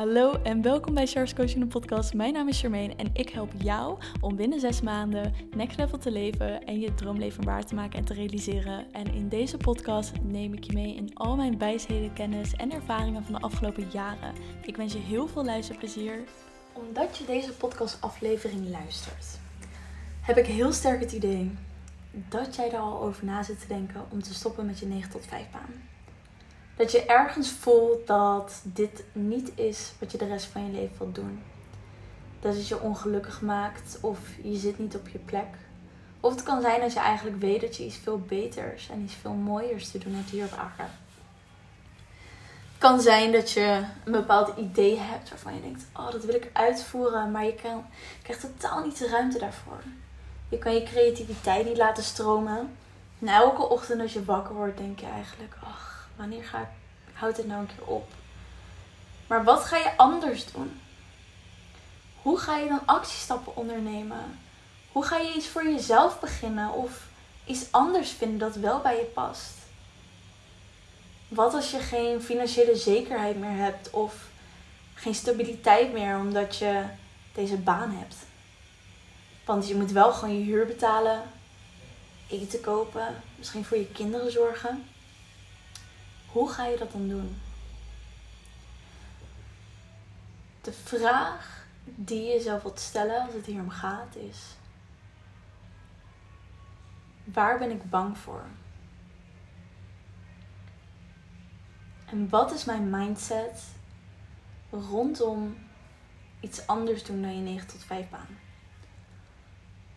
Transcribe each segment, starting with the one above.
Hallo en welkom bij Charles Coaching podcast. Mijn naam is Charmaine en ik help jou om binnen zes maanden next level te leven en je droomleven waar te maken en te realiseren. En in deze podcast neem ik je mee in al mijn wijsheden, kennis en ervaringen van de afgelopen jaren. Ik wens je heel veel luisterplezier. Omdat je deze podcastaflevering luistert, heb ik heel sterk het idee dat jij er al over na zit te denken om te stoppen met je 9 tot 5 baan dat je ergens voelt dat dit niet is wat je de rest van je leven wilt doen. Dat het je ongelukkig maakt of je zit niet op je plek. Of het kan zijn dat je eigenlijk weet dat je iets veel beters en iets veel mooiers te doen hebt hier op aarde. Het kan zijn dat je een bepaald idee hebt waarvan je denkt: Oh, dat wil ik uitvoeren, maar je, krijgt totaal niet de ruimte daarvoor. Je kan je creativiteit niet laten stromen. Na elke ochtend als je wakker wordt, denk je eigenlijk: Ach, Wanneer ga ik, houd het nou een keer op? Maar wat ga je anders doen? Hoe ga je dan actiestappen ondernemen? Hoe ga je iets voor jezelf beginnen of iets anders vinden dat wel bij je past? Wat als je geen financiële zekerheid meer hebt of geen stabiliteit meer omdat je deze baan hebt? Want je moet wel gewoon je huur betalen, eten kopen, misschien voor je kinderen zorgen. Hoe ga je dat dan doen? De vraag die je jezelf wilt stellen als het hier om gaat is: waar ben ik bang voor? En wat is mijn mindset rondom iets anders doen dan je 9 tot 5 baan?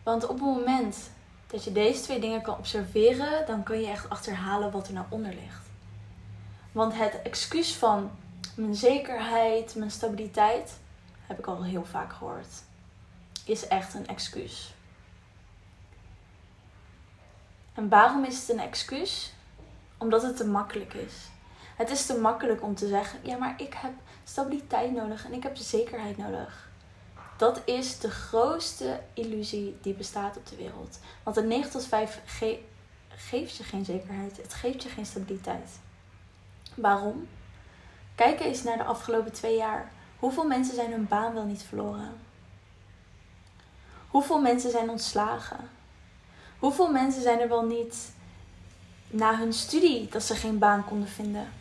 Want op het moment dat je deze twee dingen kan observeren, dan kun je echt achterhalen wat er nou onder ligt. Want het excuus van mijn zekerheid, mijn stabiliteit, heb ik al heel vaak gehoord, is echt een excuus. En waarom is het een excuus? Omdat het te makkelijk is. Het is te makkelijk om te zeggen: ja, maar ik heb stabiliteit nodig en ik heb zekerheid nodig. Dat is de grootste illusie die bestaat op de wereld. Want een 9 tot 5 geeft je geen zekerheid, het geeft je geen stabiliteit. Waarom? Kijk eens naar de afgelopen twee jaar. Hoeveel mensen zijn hun baan wel niet verloren? Hoeveel mensen zijn ontslagen? Hoeveel mensen zijn er wel niet na hun studie dat ze geen baan konden vinden?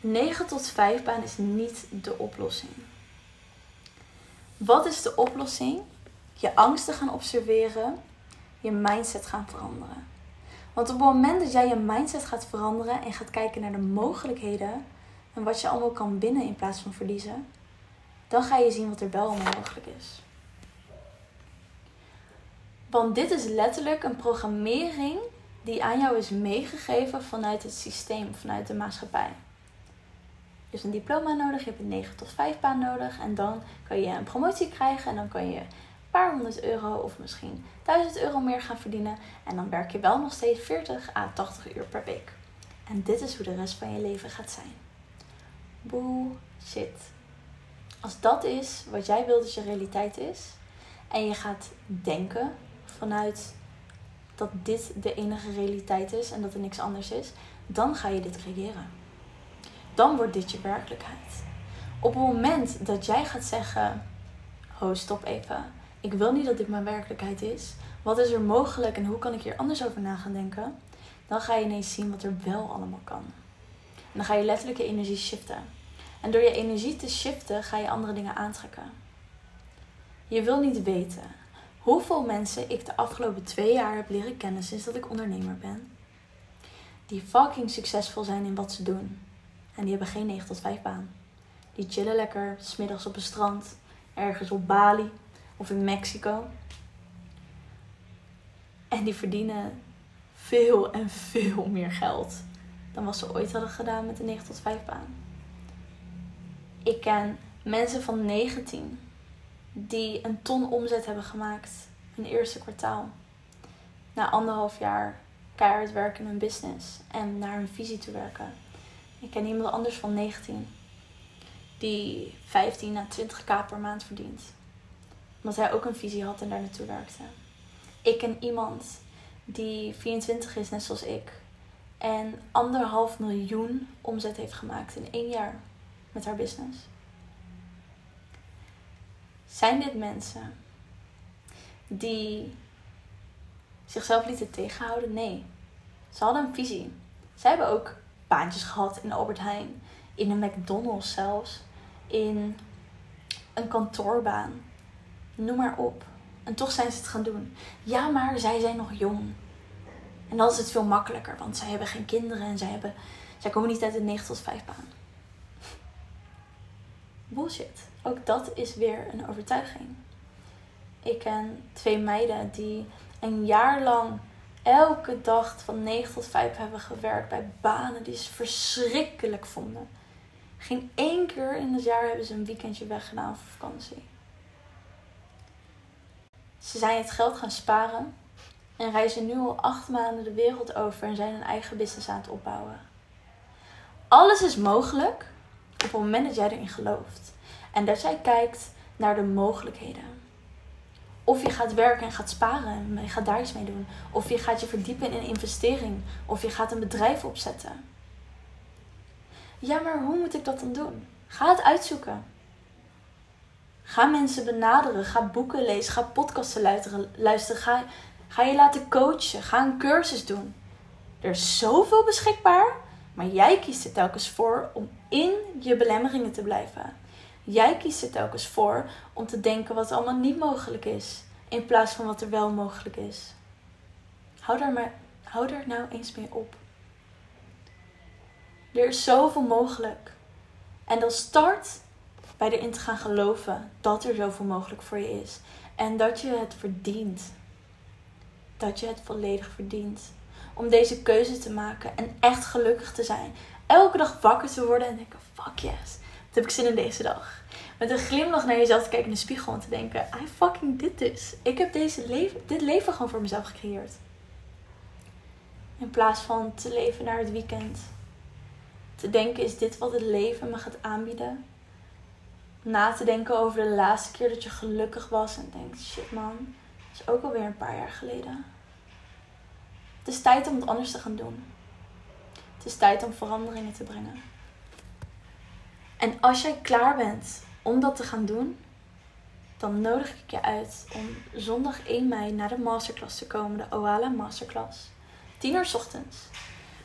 9 tot 5 baan is niet de oplossing. Wat is de oplossing? Je angsten gaan observeren, je mindset gaan veranderen. Want op het moment dat jij je mindset gaat veranderen en gaat kijken naar de mogelijkheden en wat je allemaal kan winnen in plaats van verliezen, dan ga je zien wat er wel mogelijk is. Want dit is letterlijk een programmering die aan jou is meegegeven vanuit het systeem, vanuit de maatschappij. Je hebt een diploma nodig, je hebt een 9 tot 5 baan nodig en dan kan je een promotie krijgen en dan kan je paar honderd euro of misschien 1000 euro meer gaan verdienen. En dan werk je wel nog steeds 40 à 80 uur per week. En dit is hoe de rest van je leven gaat zijn. Bullshit. Als dat is wat jij wilt dat je realiteit is. En je gaat denken vanuit dat dit de enige realiteit is en dat er niks anders is. Dan ga je dit creëren. Dan wordt dit je werkelijkheid. Op het moment dat jij gaat zeggen: Ho, stop even ik wil niet dat dit mijn werkelijkheid is. Wat is er mogelijk en hoe kan ik hier anders over na gaan denken? Dan ga je ineens zien wat er wel allemaal kan. En dan ga je letterlijk je energie shiften. En door je energie te shiften ga je andere dingen aantrekken. Je wil niet weten hoeveel mensen ik de afgelopen twee jaar heb leren kennen sinds dat ik ondernemer ben. Die fucking succesvol zijn in wat ze doen. En die hebben geen 9 tot 5 baan. Die chillen lekker, smiddags op een strand, ergens op Bali of in Mexico. En die verdienen veel en veel meer geld dan wat ze ooit hadden gedaan met de 9 tot 5 baan. Ik ken mensen van 19 die een ton omzet hebben gemaakt in het eerste kwartaal. Na anderhalf jaar keihard werken in hun business en naar hun visie te werken. Ik ken iemand anders van 19 die 15 à 20k per maand verdient omdat hij ook een visie had en daar naartoe werkte. Ik ken iemand die 24 is, net zoals ik. En anderhalf miljoen omzet heeft gemaakt in één jaar. met haar business. Zijn dit mensen die zichzelf lieten tegenhouden? Nee. Ze hadden een visie. Zij hebben ook baantjes gehad in Albert Heijn, in een McDonald's zelfs, in een kantoorbaan. Noem maar op. En toch zijn ze het gaan doen. Ja, maar zij zijn nog jong. En dan is het veel makkelijker, want zij hebben geen kinderen en zij, hebben, zij komen niet uit een 9 tot 5 baan. Bullshit. Ook dat is weer een overtuiging. Ik ken twee meiden die een jaar lang elke dag van 9 tot 5 hebben gewerkt bij banen die ze verschrikkelijk vonden. Geen één keer in het jaar hebben ze een weekendje weggedaan voor vakantie. Ze zijn het geld gaan sparen en reizen nu al acht maanden de wereld over en zijn een eigen business aan het opbouwen. Alles is mogelijk op het moment dat jij erin gelooft en dat jij kijkt naar de mogelijkheden. Of je gaat werken en gaat sparen en je gaat daar iets mee doen. Of je gaat je verdiepen in een investering. Of je gaat een bedrijf opzetten. Ja, maar hoe moet ik dat dan doen? Ga het uitzoeken. Ga mensen benaderen. Ga boeken lezen. Ga podcasten luisteren. Ga, ga je laten coachen. Ga een cursus doen. Er is zoveel beschikbaar. Maar jij kiest er telkens voor om in je belemmeringen te blijven. Jij kiest er telkens voor om te denken wat allemaal niet mogelijk is. In plaats van wat er wel mogelijk is. Hou daar, maar, hou daar nou eens mee op. Er is zoveel mogelijk. En dan start bij erin te gaan geloven dat er zoveel mogelijk voor je is. En dat je het verdient. Dat je het volledig verdient. Om deze keuze te maken en echt gelukkig te zijn. Elke dag wakker te worden en denken: fuck yes, wat heb ik zin in deze dag. Met een glimlach naar jezelf te kijken in de spiegel en te denken: I fucking did this. Ik heb deze leven, dit leven gewoon voor mezelf gecreëerd. In plaats van te leven naar het weekend te denken: is dit wat het leven me gaat aanbieden? Na te denken over de laatste keer dat je gelukkig was en denkt: shit man, dat is ook alweer een paar jaar geleden. Het is tijd om het anders te gaan doen. Het is tijd om veranderingen te brengen. En als jij klaar bent om dat te gaan doen, dan nodig ik je uit om zondag 1 mei naar de masterclass te komen, de Oala Masterclass. 10 uur ochtends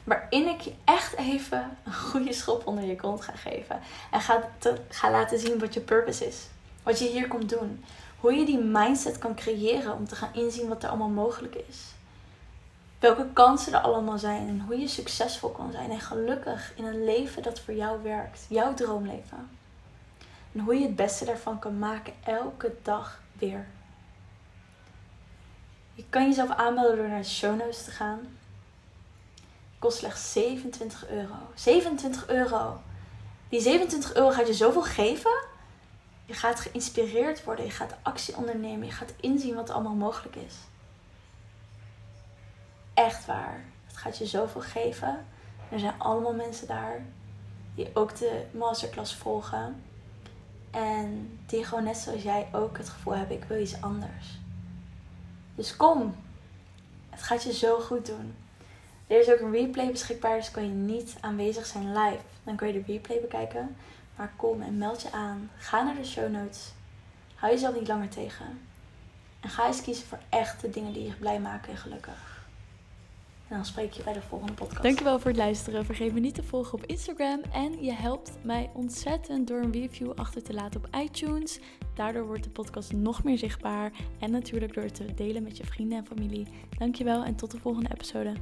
waarin ik je echt even een goede schop onder je kont ga geven. En ga, te, ga laten zien wat je purpose is. Wat je hier komt doen. Hoe je die mindset kan creëren om te gaan inzien wat er allemaal mogelijk is. Welke kansen er allemaal zijn en hoe je succesvol kan zijn en gelukkig in een leven dat voor jou werkt. Jouw droomleven. En hoe je het beste daarvan kan maken elke dag weer. Je kan jezelf aanmelden door naar de show notes te gaan kost slechts 27 euro. 27 euro. Die 27 euro gaat je zoveel geven. Je gaat geïnspireerd worden. Je gaat actie ondernemen. Je gaat inzien wat allemaal mogelijk is. Echt waar. Het gaat je zoveel geven. Er zijn allemaal mensen daar die ook de masterclass volgen. En die gewoon net zoals jij ook het gevoel hebben, ik wil iets anders. Dus kom. Het gaat je zo goed doen. Er is ook een replay beschikbaar, dus kan je niet aanwezig zijn live. Dan kun je de replay bekijken. Maar kom en meld je aan. Ga naar de show notes. Hou jezelf niet langer tegen. En ga eens kiezen voor echte dingen die je blij maken en gelukkig. En dan spreek je bij de volgende podcast. Dankjewel voor het luisteren. Vergeet me niet te volgen op Instagram. En je helpt mij ontzettend door een review achter te laten op iTunes. Daardoor wordt de podcast nog meer zichtbaar. En natuurlijk door het te delen met je vrienden en familie. Dankjewel en tot de volgende episode.